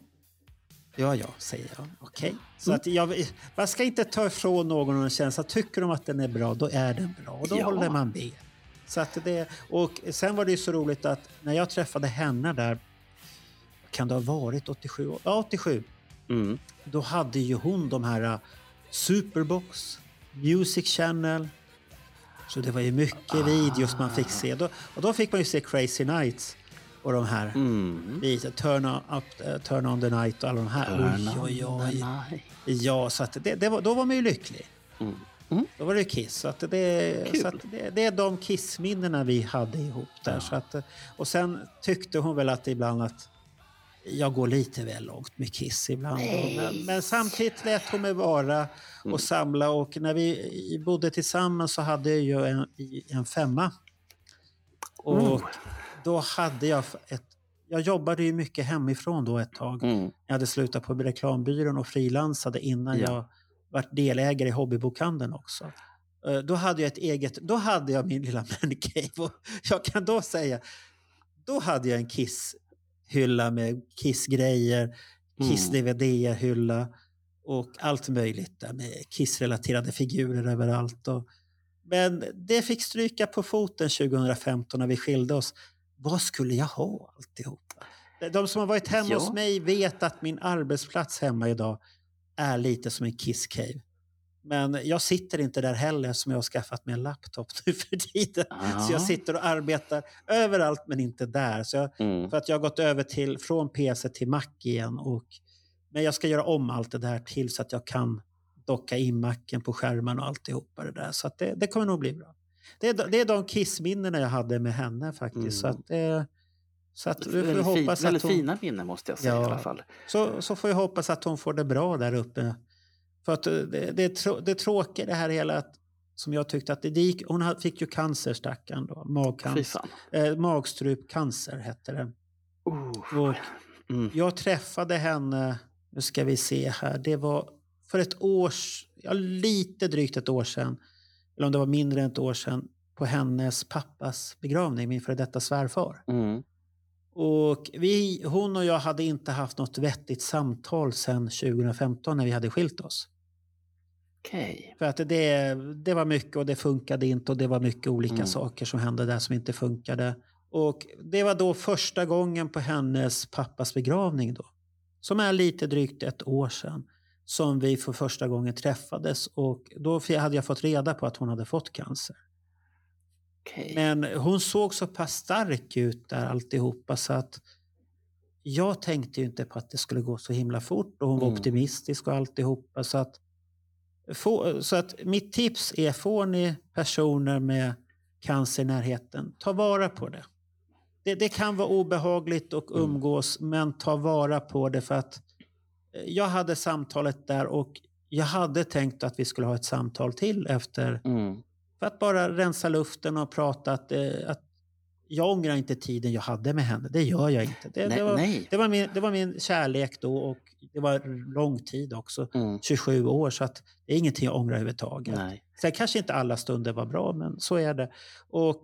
Ja, ja, säger jag. Okej. Så Mm. att jag, man ska inte ta ifrån någon en känsla. Tycker de att den är bra, då är den bra. Och då Ja. håller man med. Så att det, och sen var det ju så roligt att när jag träffade henne där, kan det ha varit 87? Ja, 87. Mm. Då hade ju hon de här uh, Superbox, Music Channel. Så det var ju mycket videos man fick se. Då, och då fick man ju se Crazy Nights och de här Mm. videorna. Turn on, up, eh, turn on the night och alla de här. Turn oj, oj, oj. Ja, så att det, det var, då var man ju lycklig. Mm. Mm. Då var det Kiss. Så att det, Kul. så att det, det är de Kiss-minnena vi hade ihop där. Så att, eh, och sen tyckte hon väl att ibland att jag går lite väl långt med Kiss ibland. Men, men samtidigt lät hon mig vara och Mm. samla. Och när vi bodde tillsammans så hade jag ju en, en femma. Och Oh. då hade jag ett... Jag jobbade ju mycket hemifrån då ett tag. Mm. Jag hade slutat på reklambyrån och frilansade innan Ja. jag vart delägare i hobbybokhandeln också. Eh, Då hade jag ett eget, då hade jag min lilla mancave jag kan då säga, då hade jag en Kiss-hylla med Kiss-grejer, Kiss-DVD-hylla och allt möjligt där med Kiss-relaterade figurer överallt. Och, men det fick stryka på foten 2015 när vi skilde oss. Vad skulle jag ha alltihopa? De som har varit hemma Ja. hos mig vet att min arbetsplats hemma idag är lite som en kiss cave. Men jag sitter inte där heller som jag har skaffat mig en laptop nu för tiden. Så jag Ja. sitter och arbetar överallt men inte där. Så jag, Mm. för att jag har gått över till, från PC till Mac igen. Och, men jag ska göra om allt det där till så att jag kan docka in Macen på skärmen och alltihopa det där. Så det, det kommer nog bli bra. Det är, de- det är de kissminnena jag hade med henne faktiskt. Så Mm. att, det, så att vi får fin, hoppas väldigt att hon, fina minnen måste jag säga i Ja. alla fall. så, så får jag hoppas att hon får det bra där uppe. För att eh, det, det, trå- det tråkiga det här hela att, som jag tyckte att det gick, hon fick ju cancer stackarn då, magcancer. Eh, magstrupcancer hette det. Uh. Och Mm. jag träffade henne, nu ska vi se här, det var för ett års, ja, lite drygt ett år sedan, eller om det var mindre än ett år sedan, på hennes pappas begravning, min före detta svärfar. Mm. Och vi, hon och jag hade inte haft något vettigt samtal sedan 2015 när vi hade skilt oss. Okej. För att det, det var mycket och det funkade inte och det var mycket olika Mm. saker som hände där som inte funkade. Och det var då första gången på hennes pappas begravning då, som är lite drygt ett år sedan, som vi för första gången träffades och då hade jag fått reda på att hon hade fått cancer. Okej. Men hon såg så pass stark ut där alltihopa så att jag tänkte ju inte på att det skulle gå så himla fort och hon var Mm. optimistisk och alltihopa. Så att, få, så att mitt tips är, får ni personer med cancer i närheten, ta vara på det. Det, det kan vara obehagligt att Mm. umgås, men ta vara på det för att eh, jag hade samtalet där och jag hade tänkt att vi skulle ha ett samtal till efter Mm. för att bara rensa luften och prata att, eh, att jag ångrar inte tiden jag hade med henne. Det gör jag inte. Det, Nej, det, var, det, var min, det var min kärlek då och det var lång tid också. Mm. 27 år så att det är ingenting jag ångrar överhuvudtaget. Nej. Sen kanske inte alla stunder var bra men så är det. Och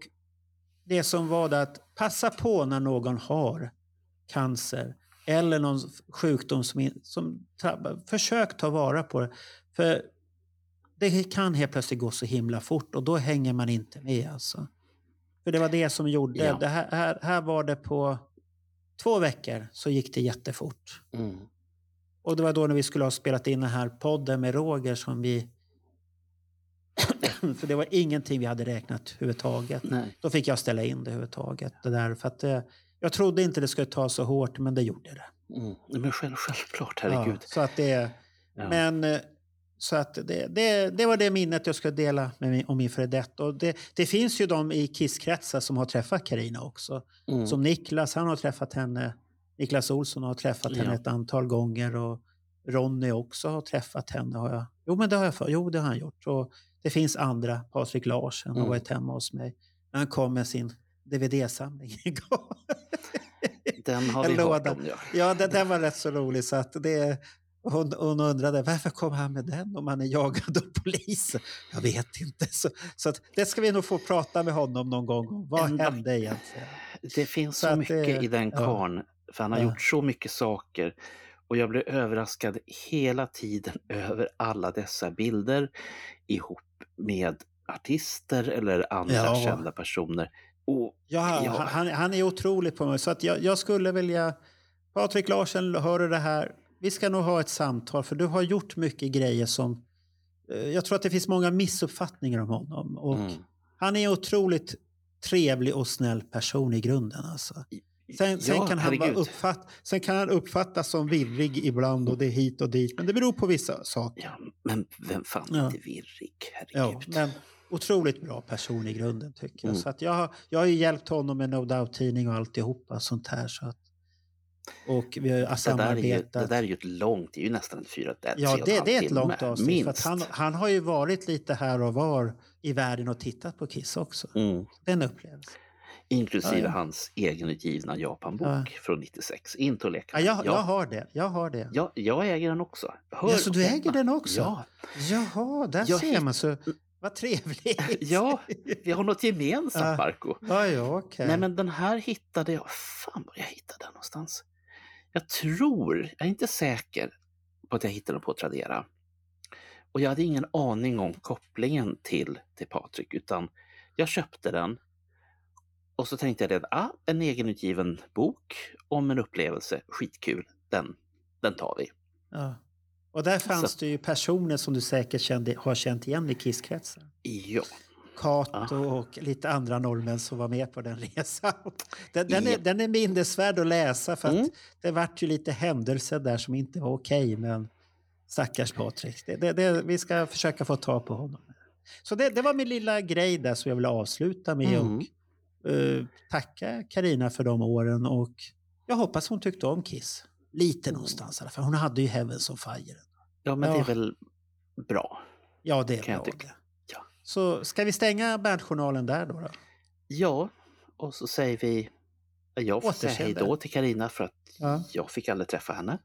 det som var det att passa på när någon har cancer eller någon sjukdom som, som. Försök ta vara på det. För det kan helt plötsligt gå så himla fort och då hänger man inte med. Alltså. För det var det som gjorde. Ja. Det här, här, här var det på två veckor så gick det jättefort. Mm. Och det var då när vi skulle ha spelat in den här podden med Roger som vi... för det var ingenting vi hade räknat överhuvudtaget. Nej. Då fick jag ställa in det överhuvudtaget. Det där, för att, eh, jag trodde inte det skulle ta så hårt, men det gjorde det. Mm. Men själv, självklart, herregud. Ja, så att det, Ja. men, eh, så att det, det, det var det minnet jag skulle dela med min, om min före detta. Och det, det finns ju de i kisskretsar som har träffat Karina också. Mm. Som Niklas, han har träffat henne. Niklas Olsson har träffat henne Ja. ett antal gånger. Och Ronny också har träffat henne. Har jag. Jo, men det har jag för, jo, det har han gjort. Och det finns andra. Patrik Larsen har Mm. varit hemma hos mig. När han kom med sin DVD-samling igår. Den har vi hört om, ja. Ja, den, den var rätt så rolig. Så att det, hon, hon undrade varför kom han med den om han är jagad av polisen. Jag vet inte. Så, så att, det ska vi nog få prata med honom någon gång. Vad Ända- hände egentligen? Det finns Så så, mycket det- i den ja. karln, för han har Ja. gjort så mycket saker. Och jag blir överraskad hela tiden över alla dessa bilder ihop med artister eller andra Ja. kända personer. Och Ja, Ja. Han, han är otrolig på mig. Så att jag, jag skulle vilja... Patrik Larsen, hör du det här? Vi ska nog ha ett samtal, för du har gjort mycket grejer som... eh, Jag tror att det finns många missuppfattningar om honom. Och Mm. Han är en otroligt trevlig och snäll person i grunden. Alltså. Sen, sen, Ja, kan han vara uppfatt, sen kan han uppfattas som virrig ibland och det är hit och dit. Men det beror på vissa saker. Ja, men vem fan är Ja. inte virrig? Ja, Herregud. men otroligt bra person i grunden tycker jag. Mm. Så att jag, har, jag har hjälpt honom med No Doubt-tidning och alltihopa sånt här. Så att, och vi har det, där är ju, samarbetat. det där är ju ett långt, det är ju nästan fyra, ett, Ja, det, det är ett långt avsnitt. För Minst. han, han har ju varit lite här och var i världen och tittat på Kiss också. Mm. Den upplevelsen. Inklusive Ja, ja. hans egenutgivna Japanbok Ja. från 96, Into Ja, jag, jag har det. Jag har det. Ja, jag äger den också. Hör Ja, så du hemma. äger den också? Ja, Jaha, där Jag ser man. Så, vad trevligt. ja, vi har något gemensamt. Marco. ja, ja okej. Nej, men den här hittade jag... Fan var jag hittade den någonstans? Jag tror, jag är inte säker på att jag hittade den på Tradera. Och jag hade ingen aning om kopplingen till, till Patrik, utan jag köpte den Och så tänkte jag det, ah, en egenutgiven bok om en upplevelse, skitkul, den, den tar vi. Ja. Och där fanns Så- det ju personer som du säkert kände, har känt igen i Kisskretsen. Ja, Kato och lite andra norrmän som var med på den resan. Den, den, är, den är minnesvärd att läsa för att Mm. det vart ju lite händelser där som inte var okej. men stackars Patrik, det, det, det, vi ska försöka få ta på honom. Så det, det var min lilla grej där som jag vill avsluta med Mm. och eh, tacka Karina för de åren och jag hoppas hon tyckte om Kiss. Lite någonstans i alla fall. Hon hade ju Heavens on Fire. ja men det Ja. är väl bra. Ja, det är Kan jag bra det. Så ska vi stänga Berntjournalen där då? då? Ja, och så säger vi, jag får säga hej då till Karina för att Ja. jag fick aldrig träffa henne.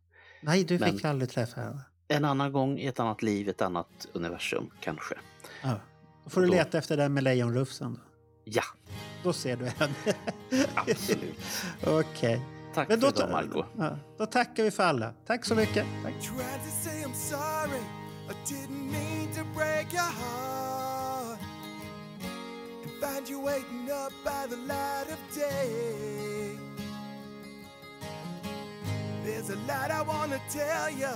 Nej, du Men- fick aldrig träffa henne. En annan gång i ett annat liv, ett annat universum kanske. Ja. Då får du Då- leta efter den med lejonrufsen. Då, Ja, då ser du henne. absolut. Okej. Tack Men för då, idag Margot. ja, då tackar vi för alla. Tack så mycket. Tack. Tried to say I'm sorry. I didn't mean to break your heart. Find you waiting up by the light of day. There's a lot I wanna tell you,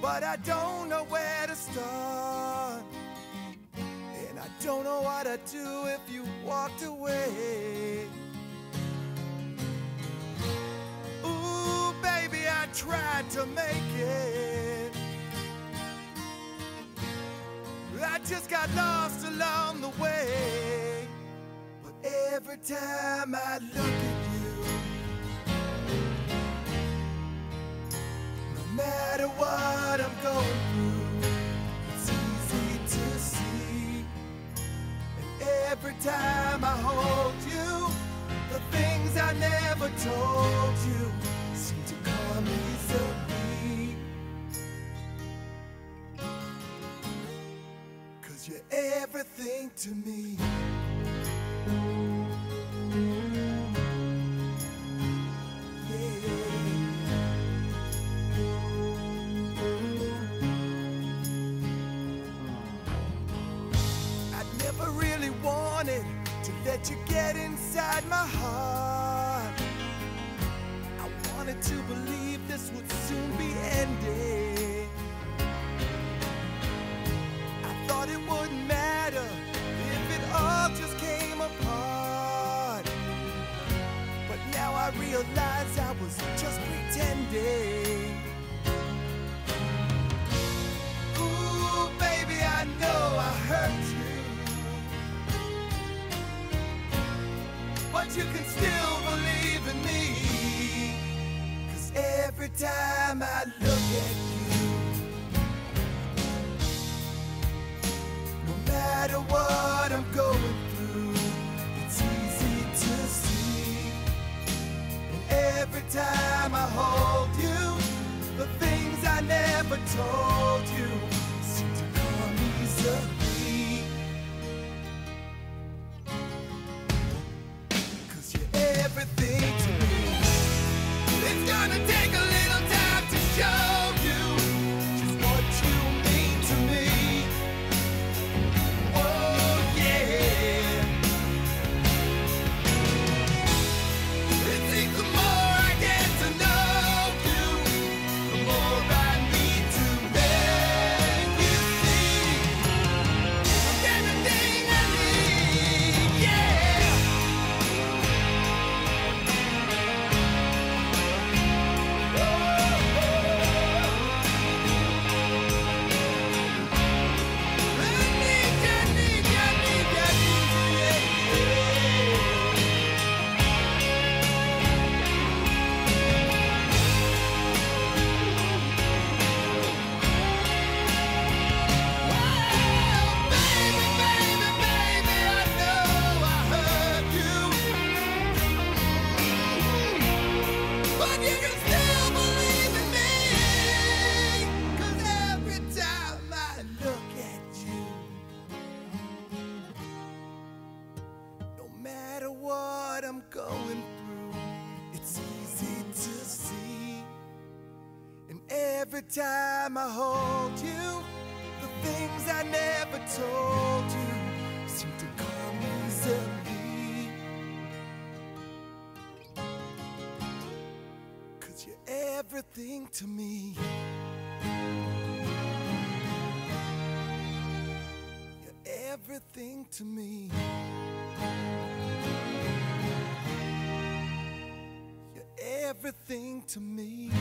but I don't know where to start. And I don't know what I'd do if you walked away. Ooh, baby, I tried to make it. I just got lost along the way. Every time I look at you, no matter what I'm going through, it's easy to see. And every time I hold you, the things I never told you seem to come easily. Cause you're everything to me. soul to seem to come easily. Cause you're everything to me. You're everything to me. You're everything to me.